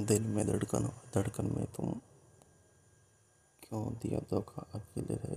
दिल में धड़कन धड़कन में तुम क्यों दिया धोखा? अकेले रह।